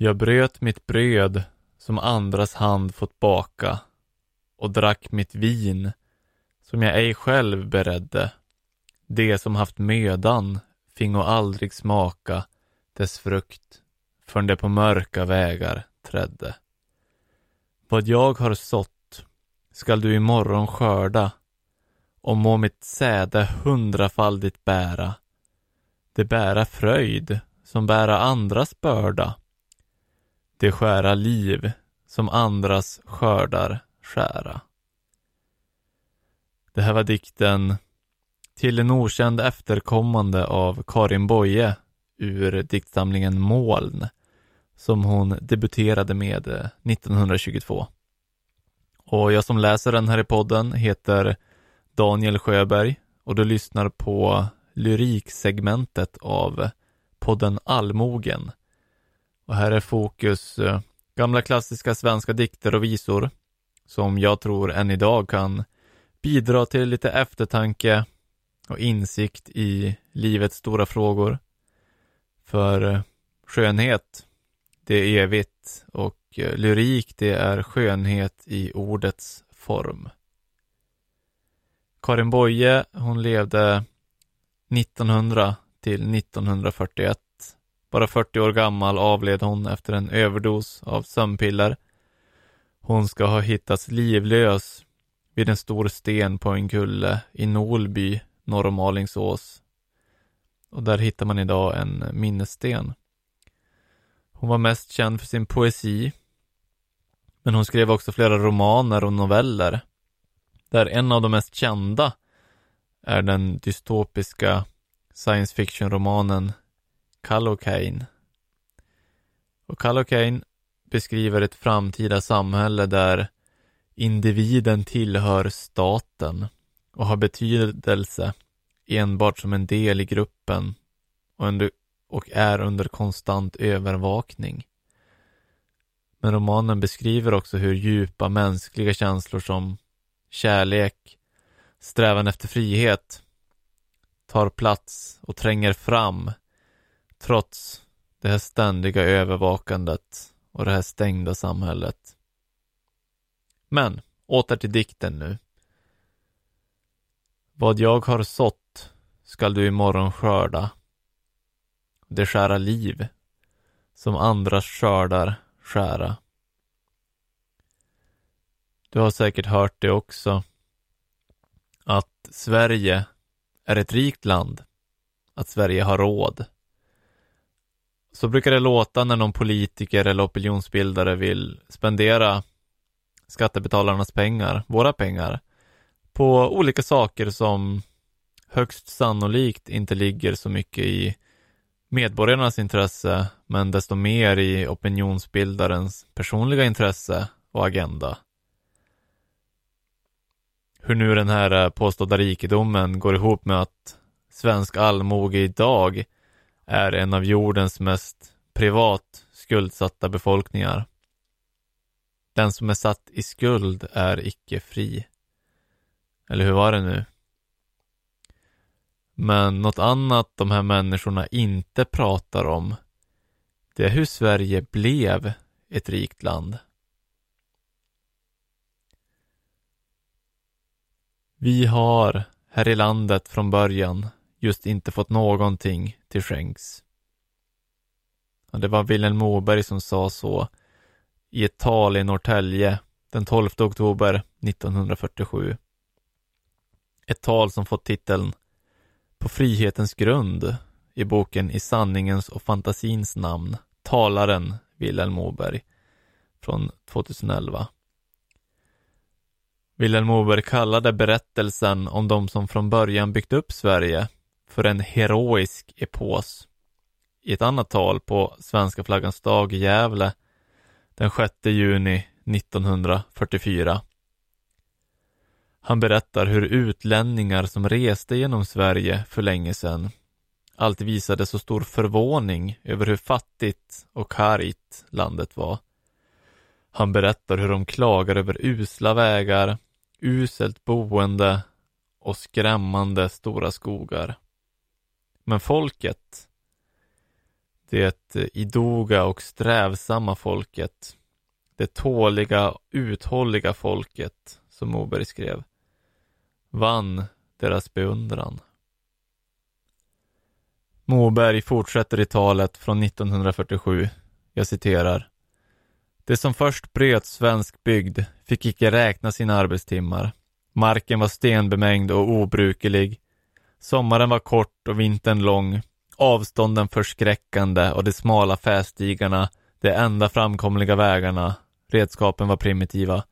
Jag bröt mitt bröd som andras hand fått baka och drack mitt vin som jag ej själv beredde. Det som haft mödan fingo aldrig smaka dess frukt förrän det på mörka vägar trädde. Vad jag har sått skall du imorgon skörda och må mitt säde hundrafaldigt bära. Det bära fröjd som bära andras börda. Det skära liv som andras skördar skära. Det här var dikten Till en okänd efterkommande av Karin Boye ur diktsamlingen Moln som hon debuterade med 1922. Och jag som läser den här i podden heter Daniel Sjöberg och du lyssnar på lyriksegmentet av podden Allmogen. Och här är fokus eh, gamla klassiska svenska dikter och visor som jag tror än idag kan bidra till lite eftertanke och insikt i livets stora frågor. För eh, skönhet, det är evigt och eh, lyrik, det är skönhet i ordets form. Karin Boye, hon levde 1900 till 1941. Bara 40 år gammal avled hon efter en överdos av sömnpiller. Hon ska ha hittats livlös vid en stor sten på en kulle i Nolby norr om Alingsås. Och där hittar man idag en minnessten. Hon var mest känd för sin poesi. Men hon skrev också flera romaner och noveller. Där en av de mest kända är den dystopiska science fiction-romanen Kallocain. Och Kallocain beskriver ett framtida samhälle där individen tillhör staten och har betydelse enbart som en del i gruppen och, under, och är under konstant övervakning. Men romanen beskriver också hur djupa mänskliga känslor som kärlek, strävan efter frihet tar plats och tränger fram trots det här ständiga övervakandet och det här stängda samhället. Men åter till dikten nu. Vad jag har sått skall du imorgon skörda. Det skära liv som andras skördar skära. Du har säkert hört det också. Att Sverige är ett rikt land. Att Sverige har råd. Så brukar det låta när någon politiker eller opinionsbildare vill spendera skattebetalarnas pengar, våra pengar, på olika saker som högst sannolikt inte ligger så mycket i medborgarnas intresse, men desto mer i opinionsbildarens personliga intresse och agenda. Hur nu den här påstådda rikedomen går ihop med att svensk allmoge idag är en av jordens mest privat skuldsatta befolkningar. Den som är satt i skuld är icke fri. Eller hur var det nu? Men något annat de här människorna inte pratar om, det är hur Sverige blev ett rikt land. Vi har här i landet från början just inte fått någonting till skänks. Och det var Vilhelm Moberg som sa så i ett tal i Norrtälje den 12 oktober 1947. Ett tal som fått titeln På frihetens grund i boken I sanningens och fantasins namn, talaren Vilhelm Moberg från 2011. Vilhelm Moberg kallade berättelsen om de som från början byggt upp Sverige för en heroisk epos. I ett annat tal på Svenska flaggans dag i Gävle den 6 juni 1944. Han berättar hur utlänningar som reste genom Sverige för länge sedan alltid visade så stor förvåning över hur fattigt och kargt landet var. Han berättar hur de klagar över usla vägar, uselt boende och skrämmande stora skogar. Men folket, det idoga och strävsamma folket, det tåliga, uthålliga folket, som Moberg skrev, vann deras beundran. Moberg fortsätter i talet från 1947. Jag citerar. Det som först bröt svensk bygd fick icke räkna sina arbetstimmar. Marken var stenbemängd och obrukelig. Sommaren var kort och vintern lång. Avstånden förskräckande och de smala fästigarna, de enda framkomliga vägarna. Redskapen var primitiva.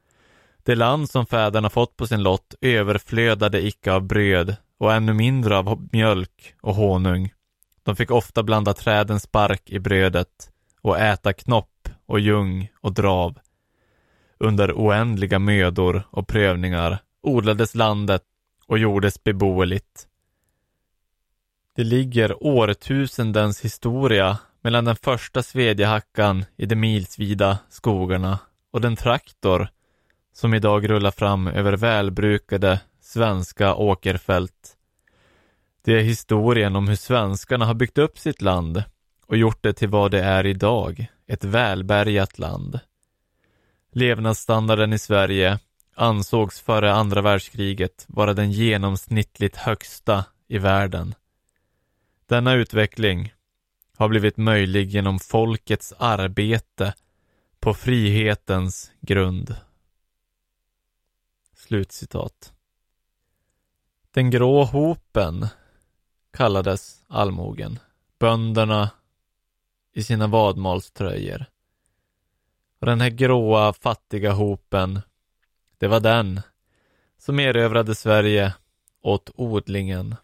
Det land som fäderna fått på sin lott överflödade icke av bröd och ännu mindre av mjölk och honung. De fick ofta blanda trädens bark i brödet och äta knopp och ljung och drav. Under oändliga mödor och prövningar odlades landet och gjordes beboeligt. Det ligger årtusendens historia mellan den första svedjehackan i de milsvida skogarna och den traktor som idag rullar fram över välbrukade svenska åkerfält. Det är historien om hur svenskarna har byggt upp sitt land och gjort det till vad det är idag, ett välbärgat land. Levnadsstandarden i Sverige ansågs före andra världskriget vara den genomsnittligt högsta i världen. Denna utveckling har blivit möjlig genom folkets arbete på frihetens grund. Slutcitat. Den grå hopen kallades allmogen. Bönderna i sina vadmalströjor. Och den här gråa, fattiga hopen, det var den som erövrade Sverige åt odlingen.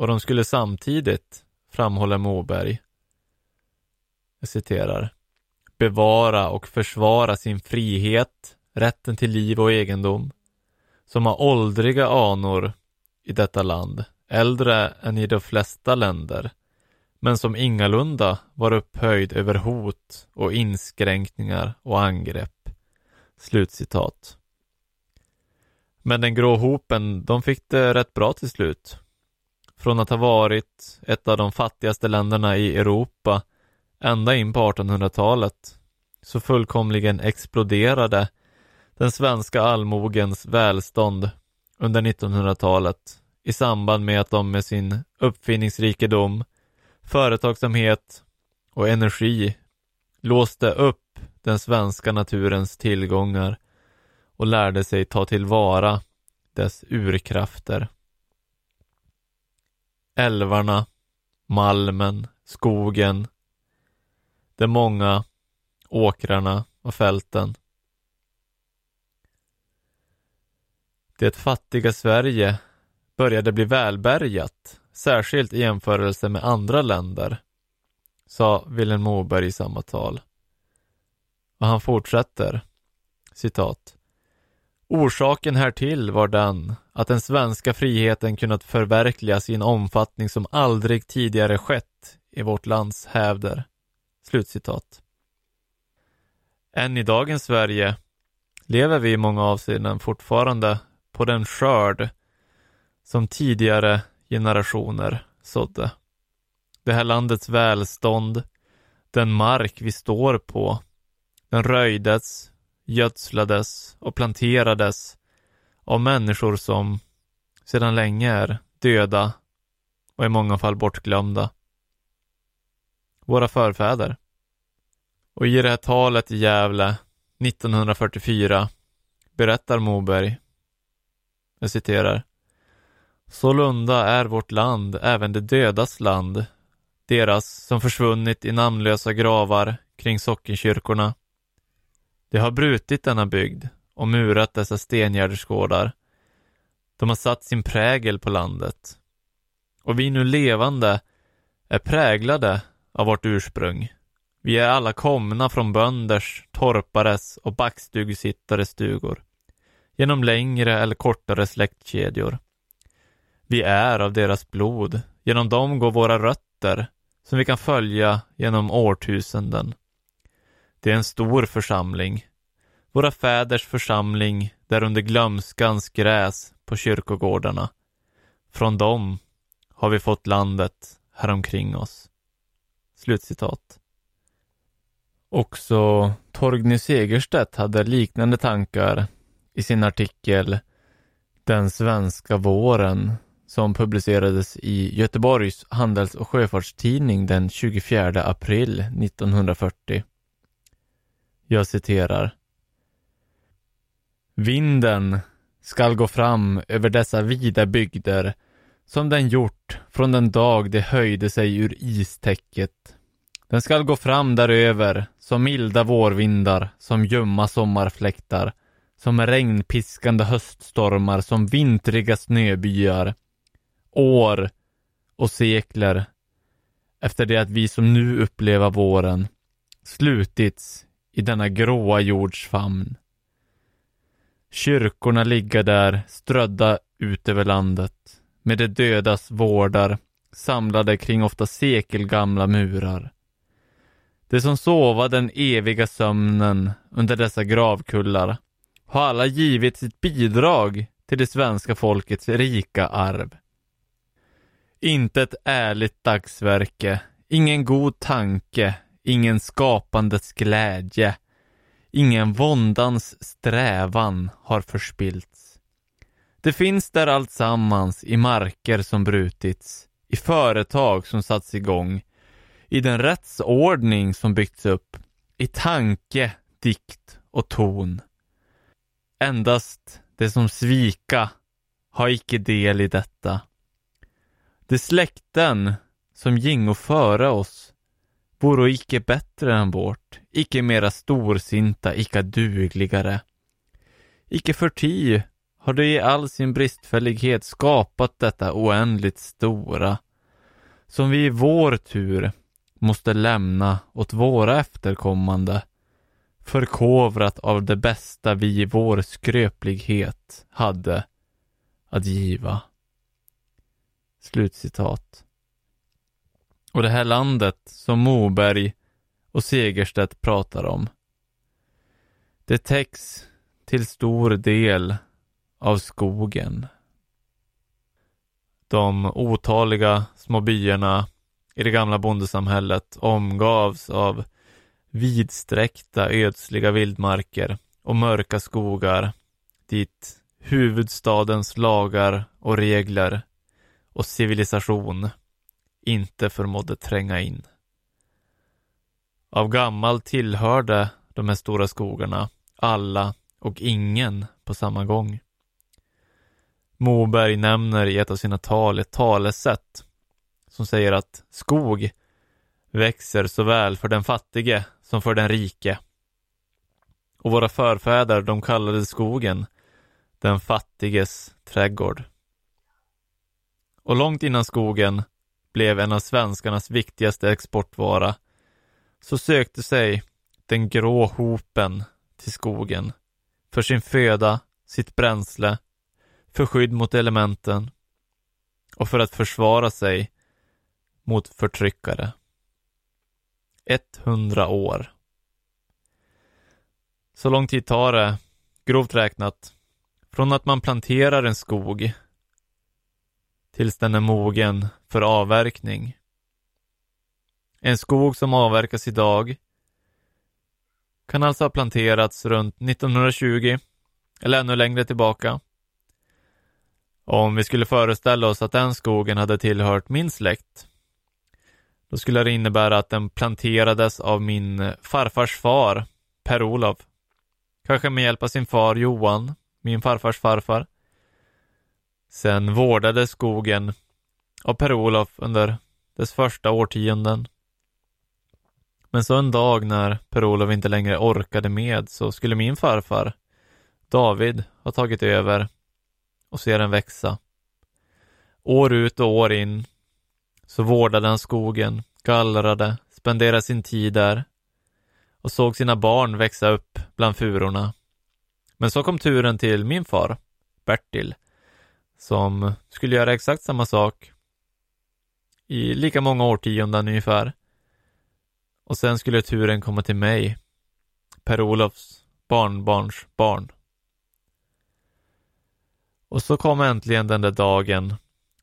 Och de skulle samtidigt, framhåller Moberg, jag citerar, bevara och försvara sin frihet, rätten till liv och egendom, som har åldriga anor i detta land, äldre än i de flesta länder, men som ingalunda var upphöjd över hot och inskränkningar och angrepp. Slutcitat. Men den grå hopen, de fick det rätt bra till slut. Från att ha varit ett av de fattigaste länderna i Europa ända in på 1800-talet så fullkomligen exploderade den svenska allmogens välstånd under 1900-talet i samband med att de med sin uppfinningsrikedom, företagsamhet och energi låste upp den svenska naturens tillgångar och lärde sig ta tillvara dess urkrafter. Älvarna, malmen, skogen, de många åkrarna och fälten. Det fattiga Sverige började bli välbärgat, särskilt i jämförelse med andra länder, sa Vilhelm Moberg i samma tal. Och han fortsätter, citat. Orsaken härtill var den att den svenska friheten kunnat förverkligas i en omfattning som aldrig tidigare skett i vårt lands hävder. Slutcitat. Än i dagens Sverige lever vi i många avseenden fortfarande på den skörd som tidigare generationer sådde. Det här landets välstånd, den mark vi står på, den röjdes, gödslades och planterades av människor som sedan länge är döda och i många fall bortglömda. Våra förfäder. Och i det här talet i Gävle 1944 berättar Moberg, jag citerar, Sålunda är vårt land även de dödas land, deras som försvunnit i namnlösa gravar kring sockenkyrkorna. De har brutit denna bygd och murat dessa stengärdesgårdar. De har satt sin prägel på landet. Och vi nu levande är präglade av vårt ursprung. Vi är alla komna från bönders, torpares och backstugsittares stugor. Genom längre eller kortare släktkedjor. Vi är av deras blod. Genom dem går våra rötter, som vi kan följa genom årtusenden. Det är en stor församling. Våra fäders församling där under glömskans gräs på kyrkogårdarna. Från dem har vi fått landet häromkring oss. Slutcitat. Också Torgny Segerstedt hade liknande tankar i sin artikel Den svenska våren som publicerades i Göteborgs handels och sjöfartstidning den 24 april 1940. Jag citerar. Vinden skall gå fram över dessa vida bygder som den gjort från den dag det höjde sig ur istäcket. Den skall gå fram däröver som milda vårvindar, som ljumma sommarfläktar, som regnpiskande höststormar, som vintriga snöbyar. År och sekler efter det att vi som nu upplever våren slutits i denna gråa jords famn. Kyrkorna ligger där strödda ut över landet med de dödas vårdar samlade kring ofta sekelgamla murar. De som sova den eviga sömnen under dessa gravkullar har alla givit sitt bidrag till det svenska folkets rika arv. Inte ett ärligt dagsverke, ingen god tanke, ingen skapandets glädje, ingen våndans strävan har förspillts. Det finns där alltsammans i marker som brutits, i företag som satts igång, i den rättsordning som byggts upp, i tanke, dikt och ton. Endast det som svika har icke del i detta. De släkten som gingo före oss voro icke bättre än vårt, icke mera storsinta, icke dugligare. Icke förty har de i all sin bristfällighet skapat detta oändligt stora, som vi i vår tur måste lämna åt våra efterkommande, förkovrat av det bästa vi i vår skröplighet hade att giva. Slutcitat. Och det här landet som Moberg och Segerstedt pratar om, det täcks till stor del av skogen. De otaliga små byarna i det gamla bondesamhället omgavs av vidsträckta ödsliga vildmarker och mörka skogar dit huvudstadens lagar och regler och civilisation inte förmådde tränga in. Av gammalt tillhörde de här stora skogarna alla och ingen på samma gång. Moberg nämner i ett av sina tal ett talesätt som säger att skog växer såväl för den fattige som för den rike. Och våra förfäder, de kallade skogen den fattiges trädgård. Och långt innan skogen blev en av svenskarnas viktigaste exportvara så sökte sig den grå hopen till skogen för sin föda, sitt bränsle, för skydd mot elementen och för att försvara sig mot förtryckare. 100 år. Så lång tid tar det, grovt räknat, från att man planterar en skog tills den är mogen för avverkning. En skog som avverkas idag kan alltså ha planterats runt 1920 eller ännu längre tillbaka. Om vi skulle föreställa oss att den skogen hade tillhört min släkt, då skulle det innebära att den planterades av min farfars far, Per-Olof. Kanske med hjälp av sin far Johan, min farfars farfar. Sen vårdades skogen av Per-Olof under dess första årtionden. Men så en dag när Per-Olof inte längre orkade med så skulle min farfar, David, ha tagit över och se den växa. År ut och år in så vårdade han skogen, gallrade, spenderade sin tid där och såg sina barn växa upp bland furorna. Men så kom turen till min far, Bertil, som skulle göra exakt samma sak i lika många årtionden ungefär. Och sen skulle turen komma till mig, Per-Olofs barnbarns barn. Och så kom äntligen den där dagen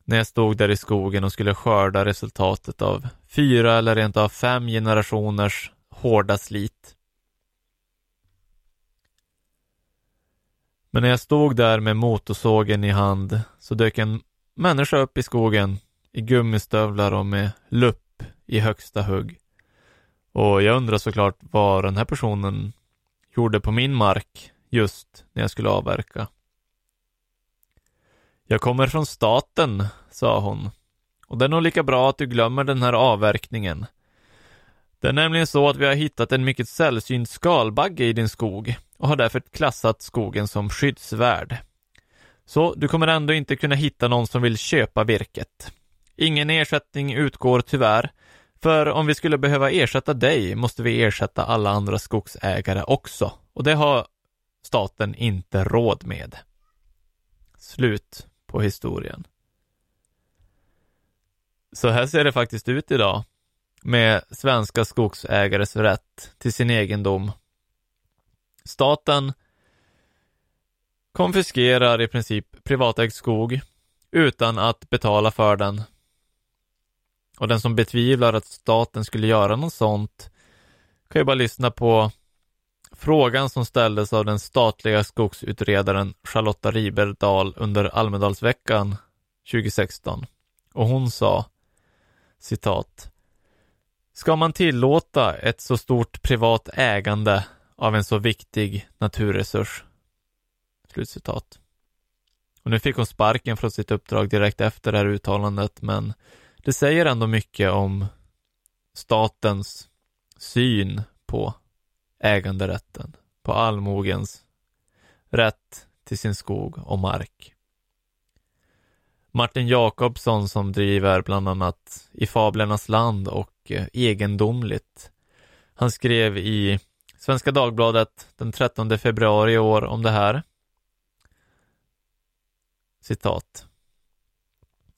när jag stod där i skogen och skulle skörda resultatet av fyra eller rent av fem generationers hårda slit. Men när jag stod där med motorsågen i hand så dök en människa upp i skogen i gummistövlar och med lupp i högsta hugg. Och jag undrar såklart vad den här personen gjorde på min mark just när jag skulle avverka. Jag kommer från staten, sa hon. Och det är nog lika bra att du glömmer den här avverkningen. Det är nämligen så att vi har hittat en mycket sällsynt skalbagge i din skog och har därför klassat skogen som skyddsvärd. Så du kommer ändå inte kunna hitta någon som vill köpa virket. Ingen ersättning utgår tyvärr, för om vi skulle behöva ersätta dig måste vi ersätta alla andra skogsägare också. Och det har staten inte råd med. Slut på historien. Så här ser det faktiskt ut idag med svenska skogsägares rätt till sin egendom. Staten konfiskerar i princip privatägd skog utan att betala för den. Och den som betvivlar att staten skulle göra något sånt kan ju bara lyssna på frågan som ställdes av den statliga skogsutredaren Charlotta Riberdahl under Almedalsveckan 2016. Och hon sa citat Ska man tillåta ett så stort privat ägande av en så viktig naturresurs? Slutcitat. Och nu fick hon sparken från sitt uppdrag direkt efter det här uttalandet, men det säger ändå mycket om statens syn på äganderätten, på allmogens rätt till sin skog och mark. Martin Jakobsson som driver bland annat I Fablernas land och eh, Egendomligt. Han skrev i Svenska Dagbladet den 13 februari i år om det här. Citat.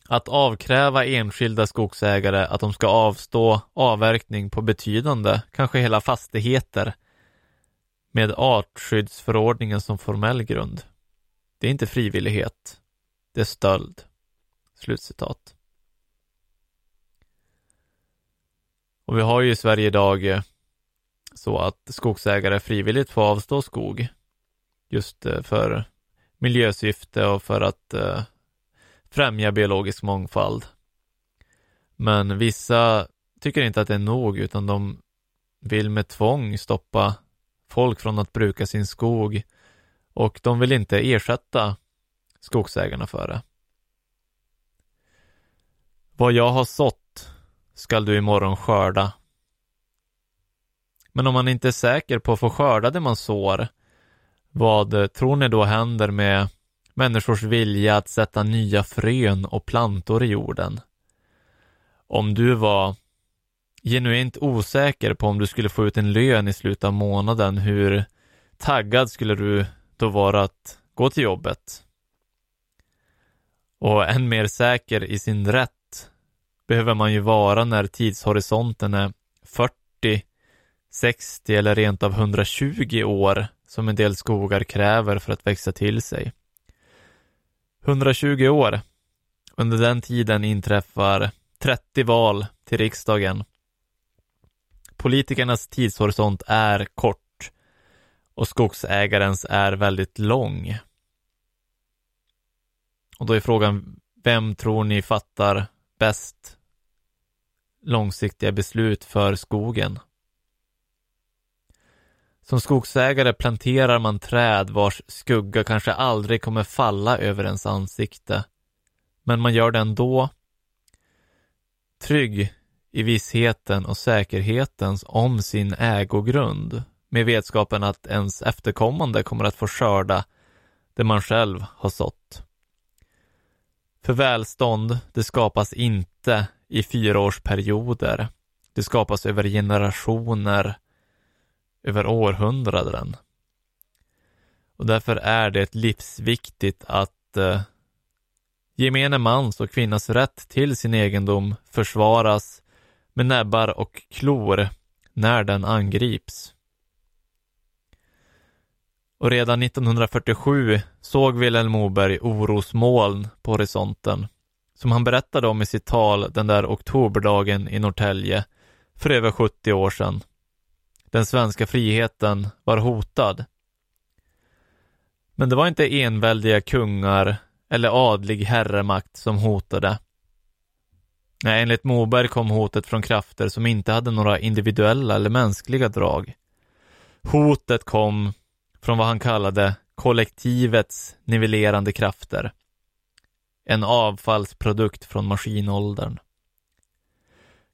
Att avkräva enskilda skogsägare att de ska avstå avverkning på betydande, kanske hela fastigheter, med artskyddsförordningen som formell grund. Det är inte frivillighet. Det är stöld. Slutcitat. Och vi har ju i Sverige idag eh, så att skogsägare frivilligt får avstå skog just eh, för miljösyfte och för att eh, främja biologisk mångfald. Men vissa tycker inte att det är nog utan de vill med tvång stoppa folk från att bruka sin skog och de vill inte ersätta skogsägarna för det. Vad jag har sått skall du imorgon skörda. Men om man inte är säker på att få skörda det man sår, vad tror ni då händer med människors vilja att sätta nya frön och plantor i jorden? Om du var genuint osäker på om du skulle få ut en lön i slutet av månaden, hur taggad skulle du då vara att gå till jobbet? Och än mer säker i sin rätt behöver man ju vara när tidshorisonten är 40, 60 eller rent av 120 år som en del skogar kräver för att växa till sig. 120 år. Under den tiden inträffar 30 val till riksdagen. Politikernas tidshorisont är kort och skogsägarens är väldigt lång. Och då är frågan, vem tror ni fattar bäst långsiktiga beslut för skogen. Som skogsägare planterar man träd vars skugga kanske aldrig kommer falla över ens ansikte. Men man gör det ändå. Trygg i vissheten och säkerheten om sin ägogrund med vetskapen att ens efterkommande kommer att få skörda det man själv har sått. För välstånd, det skapas inte i fyraårsperioder. Det skapas över generationer, över århundraden. Och därför är det livsviktigt att eh, gemene mans och kvinnas rätt till sin egendom försvaras med näbbar och klor när den angrips. Och redan 1947 såg Vilhelm Moberg orosmoln på horisonten som han berättade om i sitt tal den där oktoberdagen i Norrtälje för över 70 år sedan. Den svenska friheten var hotad. Men det var inte enväldiga kungar eller adlig herremakt som hotade. Nej, enligt Moberg kom hotet från krafter som inte hade några individuella eller mänskliga drag. Hotet kom från vad han kallade kollektivets nivellerande krafter. En avfallsprodukt från maskinåldern.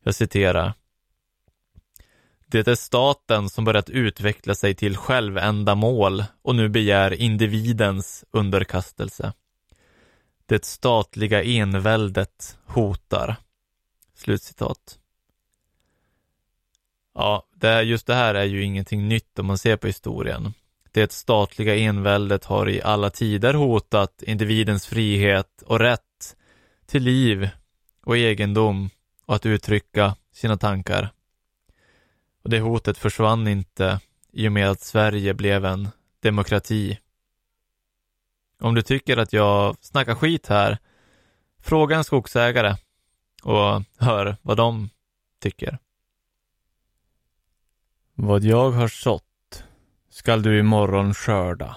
Jag citerar. Det är staten som börjat utveckla sig till självändamål och nu begär individens underkastelse. Det statliga enväldet hotar. Slutcitat. Ja, det, just det här är ju ingenting nytt om man ser på historien. Det statliga enväldet har i alla tider hotat individens frihet och rätt till liv och egendom och att uttrycka sina tankar. Och det hotet försvann inte i och med att Sverige blev en demokrati. Om du tycker att jag snackar skit här, fråga en skogsägare och hör vad de tycker. Vad jag har sått skall du imorgon skörda.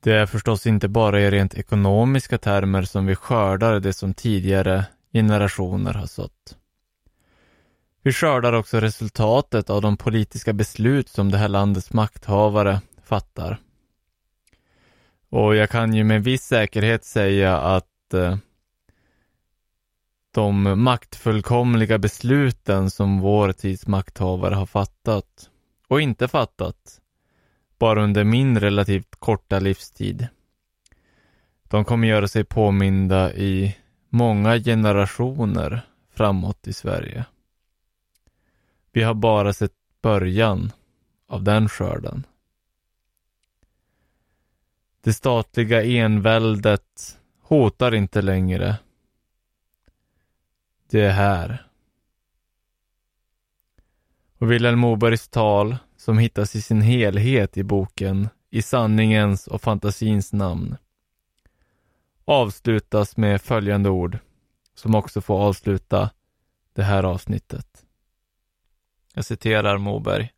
Det är förstås inte bara i rent ekonomiska termer som vi skördar det som tidigare generationer har sått. Vi skördar också resultatet av de politiska beslut som det här landets makthavare fattar. Och jag kan ju med viss säkerhet säga att eh, de maktfullkomliga besluten som vår tids makthavare har fattat och inte fattat, bara under min relativt korta livstid. De kommer göra sig påminda i många generationer framåt i Sverige. Vi har bara sett början av den skörden. Det statliga enväldet hotar inte längre. Det är här. Och Vilhelm Mobergs tal, som hittas i sin helhet i boken I sanningens och fantasins namn, avslutas med följande ord, som också får avsluta det här avsnittet. Jag citerar Moberg.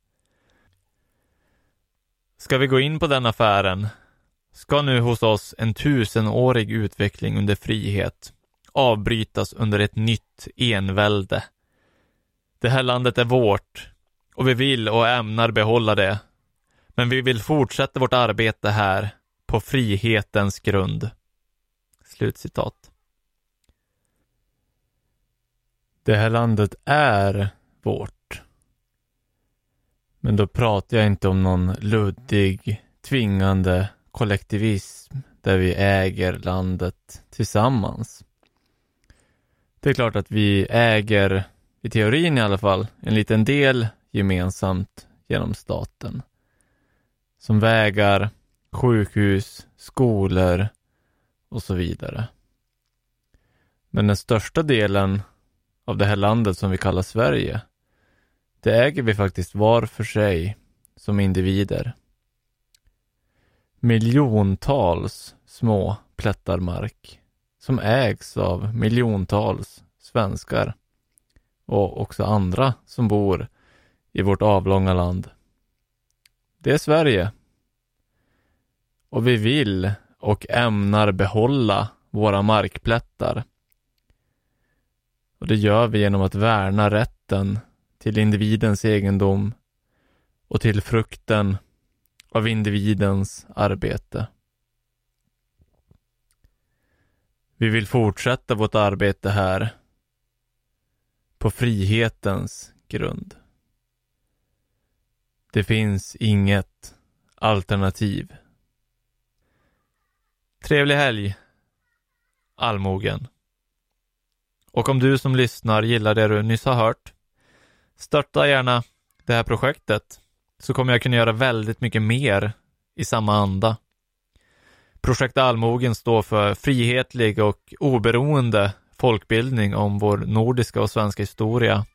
Ska vi gå in på den affären ska nu hos oss en tusenårig utveckling under frihet avbrytas under ett nytt envälde. Det här landet är vårt och vi vill och ämnar behålla det. Men vi vill fortsätta vårt arbete här på frihetens grund. Slutcitat. Det här landet är vårt. Men då pratar jag inte om någon luddig, tvingande kollektivism där vi äger landet tillsammans. Det är klart att vi äger, i teorin i alla fall, en liten del gemensamt genom staten. Som vägar, sjukhus, skolor och så vidare. Men den största delen av det här landet som vi kallar Sverige, det äger vi faktiskt var för sig som individer miljontals små plättar mark som ägs av miljontals svenskar och också andra som bor i vårt avlånga land. Det är Sverige. Och vi vill och ämnar behålla våra markplättar. Och det gör vi genom att värna rätten till individens egendom och till frukten av individens arbete. Vi vill fortsätta vårt arbete här på frihetens grund. Det finns inget alternativ. Trevlig helg, allmogen. Och om du som lyssnar gillar det du nyss har hört, stötta gärna det här projektet så kommer jag kunna göra väldigt mycket mer i samma anda. Projekt Allmogen står för frihetlig och oberoende folkbildning om vår nordiska och svenska historia.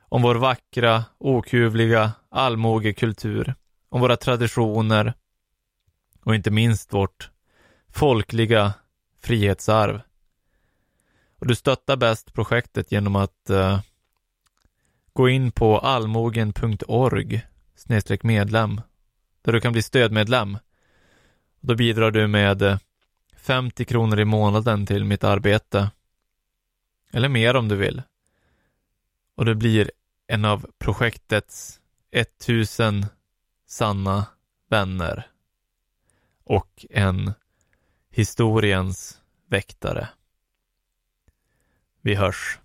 Om vår vackra, okuvliga allmogekultur. Om våra traditioner och inte minst vårt folkliga frihetsarv. Och du stöttar bäst projektet genom att uh, gå in på allmogen.org medlem där du kan bli stödmedlem. Då bidrar du med eh, 50 kronor i månaden till mitt arbete. Eller mer om du vill. Och du blir en av projektets 1000 sanna vänner. Och en historiens väktare. Vi hörs.